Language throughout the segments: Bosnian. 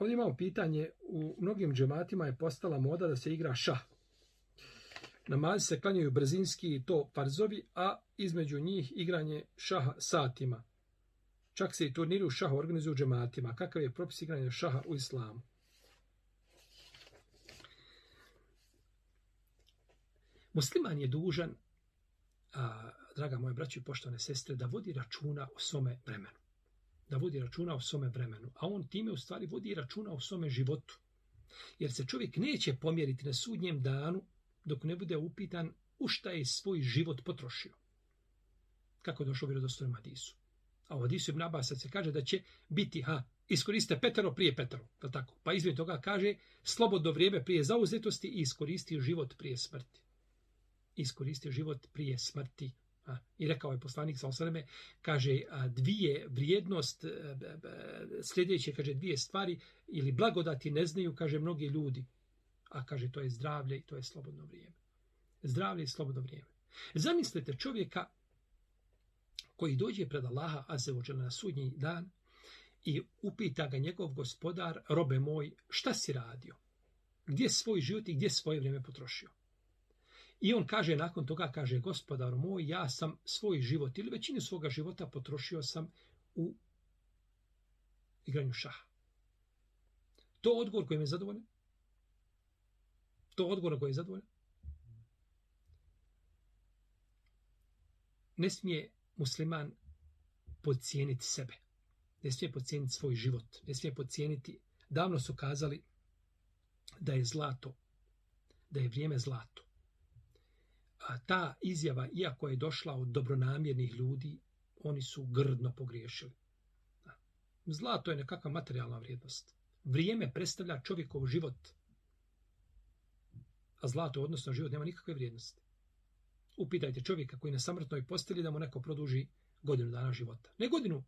Ovdje imamo pitanje, u mnogim džematima je postala moda da se igra šah. Namaz se klanjaju brzinski i to farzovi, a između njih igranje šaha satima. Čak se i turniri u šahu organizuju džematima. Kakav je propis igranja šaha u islamu? Musliman je dužan, a, draga moje braći i poštovane sestre, da vodi računa o svome vremenu da vodi računa o svome vremenu. A on time u stvari vodi računa o svome životu. Jer se čovjek neće pomjeriti na sudnjem danu dok ne bude upitan u šta je svoj život potrošio. Kako je došlo u vjerodostojnom Adisu. A u Adisu ibn Abbas se kaže da će biti, ha, iskoriste petero prije petero, da tako? Pa izmed toga kaže, slobodno vrijeme prije zauzetosti i iskoristi život prije smrti. Iskoristi život prije smrti, I rekao je poslanik sa osaleme, kaže dvije vrijednost, e, sljedeće, kaže dvije stvari ili blagodati ne znaju, kaže mnogi ljudi. A kaže to je zdravlje i to je slobodno vrijeme. Zdravlje i slobodno vrijeme. Zamislite čovjeka koji dođe pred Allaha, a se uđele na sudnji dan, i upita ga njegov gospodar, robe moj, šta si radio? Gdje svoj život i gdje svoje vrijeme potrošio? I on kaže nakon toga, kaže, gospodar moj, ja sam svoj život ili većinu svoga života potrošio sam u igranju šaha. To odgovor koji me zadovoljen? To odgovor koji je zadovoljen? Ne smije musliman podcijeniti sebe. Ne smije podcijeniti svoj život. Ne smije podcijeniti. Davno su kazali da je zlato, da je vrijeme zlato a ta izjava, iako je došla od dobronamjernih ljudi, oni su grdno pogriješili. Zlato je nekakva materijalna vrijednost. Vrijeme predstavlja čovjekov život. A zlato, odnosno život, nema nikakve vrijednosti. Upitajte čovjeka koji na samrtnoj postelji da mu neko produži godinu dana života. Ne godinu,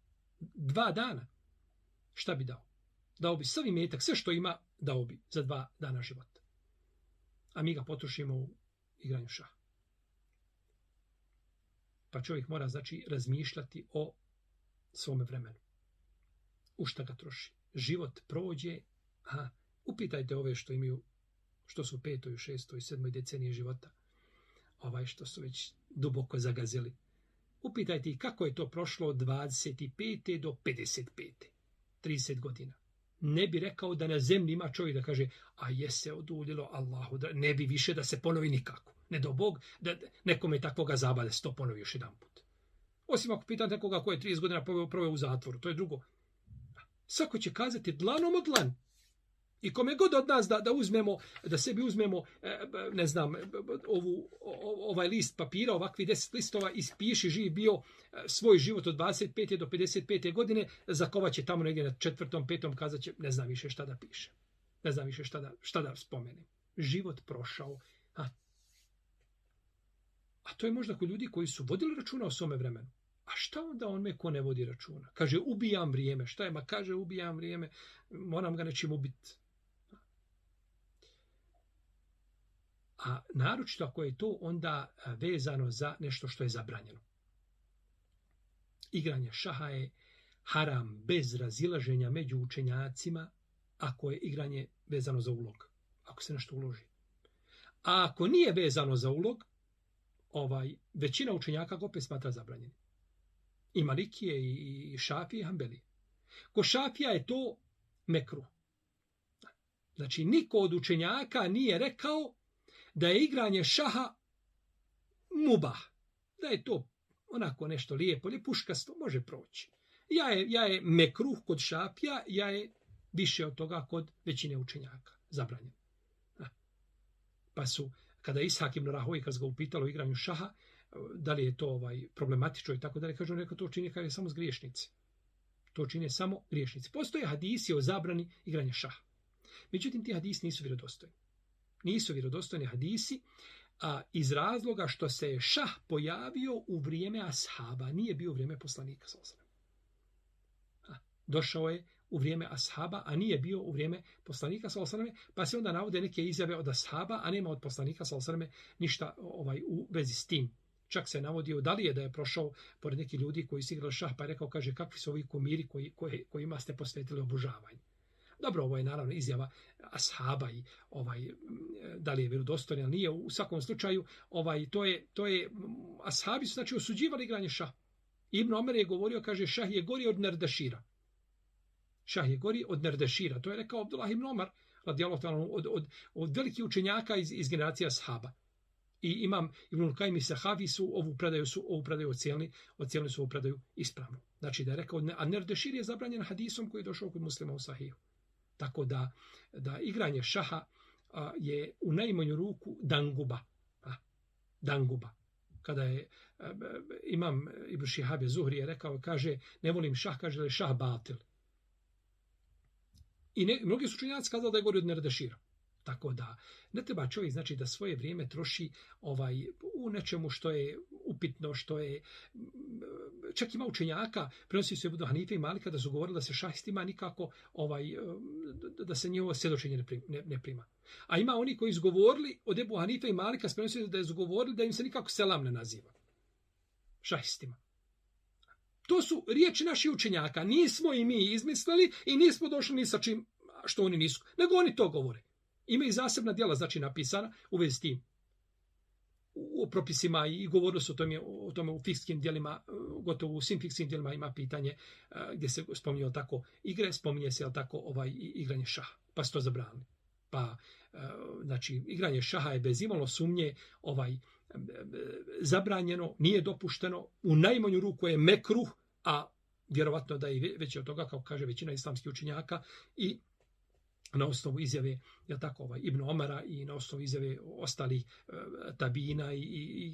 dva dana. Šta bi dao? Dao bi svi metak, sve što ima, dao bi za dva dana života. A mi ga potrošimo u igranju šaha pa čovjek mora znači razmišljati o svome vremenu. U šta ga troši? Život prođe, a upitajte ove što imaju, što su petoj, šestoj, sedmoj deceniji života, ovaj što su već duboko zagazili. Upitajte ih kako je to prošlo od 25. do 55. 30 godina. Ne bi rekao da na zemlji ima čovjek da kaže, a je se odudilo Allahu, da ne bi više da se ponovi nikako. Ne do Bog da nekome takvoga zabade se to ponovi još jedan put. Osim ako pitan nekoga koje je 30 godina proveo u zatvoru, to je drugo. Svako će kazati dlanom od dlan. I kome god od nas da, da uzmemo, da sebi uzmemo, e, e, ne znam, ovu, ovaj list papira, ovakvi deset listova, ispiši živ bio e, svoj život od 25. do 55. godine, zakovat će tamo negdje na četvrtom, petom, kazat će, ne znam više šta da piše. Ne znam više šta da, šta da spomenem. Život prošao. A to je možda kod ljudi koji su vodili računa o svome vremenu. A šta onda on me ko ne vodi računa? Kaže, ubijam vrijeme. Šta je? Ma kaže, ubijam vrijeme. Moram ga nečim ubiti. A naročito ako je to onda vezano za nešto što je zabranjeno. Igranje šaha je haram bez razilaženja među učenjacima ako je igranje vezano za ulog. Ako se nešto uloži. A ako nije vezano za ulog, ovaj većina učenjaka ga opet smatra zabranjenim. I Malikije, i Šafije, i Hanbeli. Ko Šafija je to mekru. Znači, niko od učenjaka nije rekao da je igranje šaha muba. Da je to onako nešto lijepo, ili puškasto, može proći. Ja je, ja je mekruh kod šapija, ja je više od toga kod većine učenjaka zabranjen. Pa su kada je Ishak ibn Rahoj, kad ga upitalo o igranju šaha, da li je to ovaj problematično i tako dalje, kaže on rekao, to čini kaže, samo zgriješnici. To čine samo griješnici. Postoje hadisi o zabrani igranja šaha. Međutim, ti hadisi nisu vjerodostojni. Nisu vjerodostojni hadisi a iz razloga što se je šah pojavio u vrijeme ashaba, nije bio u vrijeme poslanika sa Došao je u vrijeme ashaba, a nije bio u vrijeme poslanika sa osrme, pa se onda navode neke izjave od ashaba, a nema od poslanika sa osrme ništa ovaj u vezi s tim. Čak se navodio da li je da je prošao pored neki ljudi koji su igrali šah, pa je rekao, kaže, kakvi su ovi kumiri koji, koji, kojima ste posvetili obužavanje. Dobro, ovo je naravno izjava ashaba i ovaj, da li je vjerodostojan ili nije. U svakom slučaju, ovaj, to je, to je, ashabi su znači, osuđivali igranje šah. Ibn Omer je govorio, kaže, šah je gori od nerdašira. Šah je gori od Nerdešira. To je rekao Abdullah ibn Omar, radijalahu ta'ala, od, od, od velikih učenjaka iz, iz generacija sahaba. I imam Ibn Kajmi Sahavi su ovu predaju su ovu predaju ocjenili, ocjenili su ovu predaju ispravno. Znači da je rekao, a Nerdešir je zabranjen hadisom koji je došao kod muslima u Sahiju. Tako da, da igranje šaha a, je u najmanju ruku danguba. A, danguba. Kada je a, imam Ibn Šihabe Zuhri je rekao, kaže, ne volim šah, kaže li šah batil. I ne, mnogi su učinjaci kazali da je gori od Neradešira. Tako da, ne treba čovjek znači da svoje vrijeme troši ovaj u nečemu što je upitno, što je... Čak ima učenjaka, prenosi se Budu Hanife i Malika, da su govorili da se šahistima nikako, ovaj, da se njihovo sjedočenje ne prima. A ima oni koji izgovorili od Ebu Hanife i Malika, prenosi se da je izgovorili da im se nikako selam ne naziva. Šahistima. To su riječi naših učenjaka. Nismo i mi izmislili i nismo došli ni sa čim što oni nisu. Nego oni to govore. Ima i zasebna djela, znači napisana u vezi s tim. U propisima i govorno se o tome, o tome u fikskim djelima, gotovo u svim fikskim djelima ima pitanje e, gdje se spominje tako igre, spominje se tako ovaj igranje šaha, pa se to zabrali. Pa, e, znači, igranje šaha je bez imalo sumnje ovaj, zabranjeno, nije dopušteno, u najmanju ruku je mekruh, a vjerovatno da je veće od toga, kao kaže većina islamskih učinjaka, i na osnovu izjave ja tako ovaj Ibn Omara i na osnovu izjave ostalih e, tabina i, i, i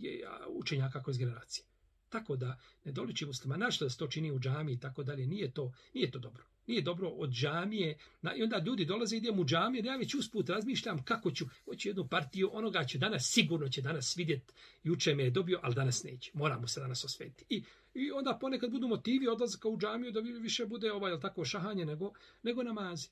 učenjaka koje iz generacije. Tako da ne doliči muslima našla da se to čini u džami i tako dalje, nije to, nije to dobro nije dobro od džamije. Na, I onda ljudi dolaze i idem u džamije, da ja već usput razmišljam kako ću, hoću jednu partiju, onoga će danas, sigurno će danas vidjet, juče me je dobio, ali danas neće, moramo se danas osvetiti. I, I onda ponekad budu motivi odlazaka u džamiju da više bude ovaj, jel tako, šahanje nego, nego namazi.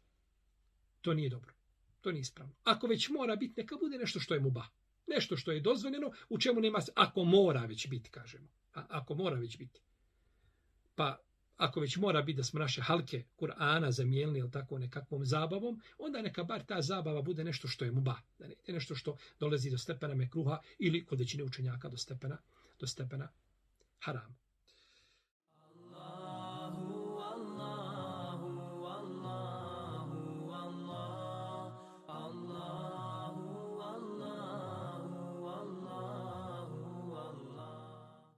To nije dobro, to nije ispravno. Ako već mora biti, neka bude nešto što je muba. Nešto što je dozvoljeno, u čemu nema, ako mora već biti, kažemo. A, ako mora već biti. Pa ako već mora biti da smo naše halke Kur'ana zamijenili ili tako nekakvom zabavom, onda neka bar ta zabava bude nešto što je muba, da ne, nešto što dolazi do stepena mekruha ili kod većine učenjaka do stepena, do stepena harama.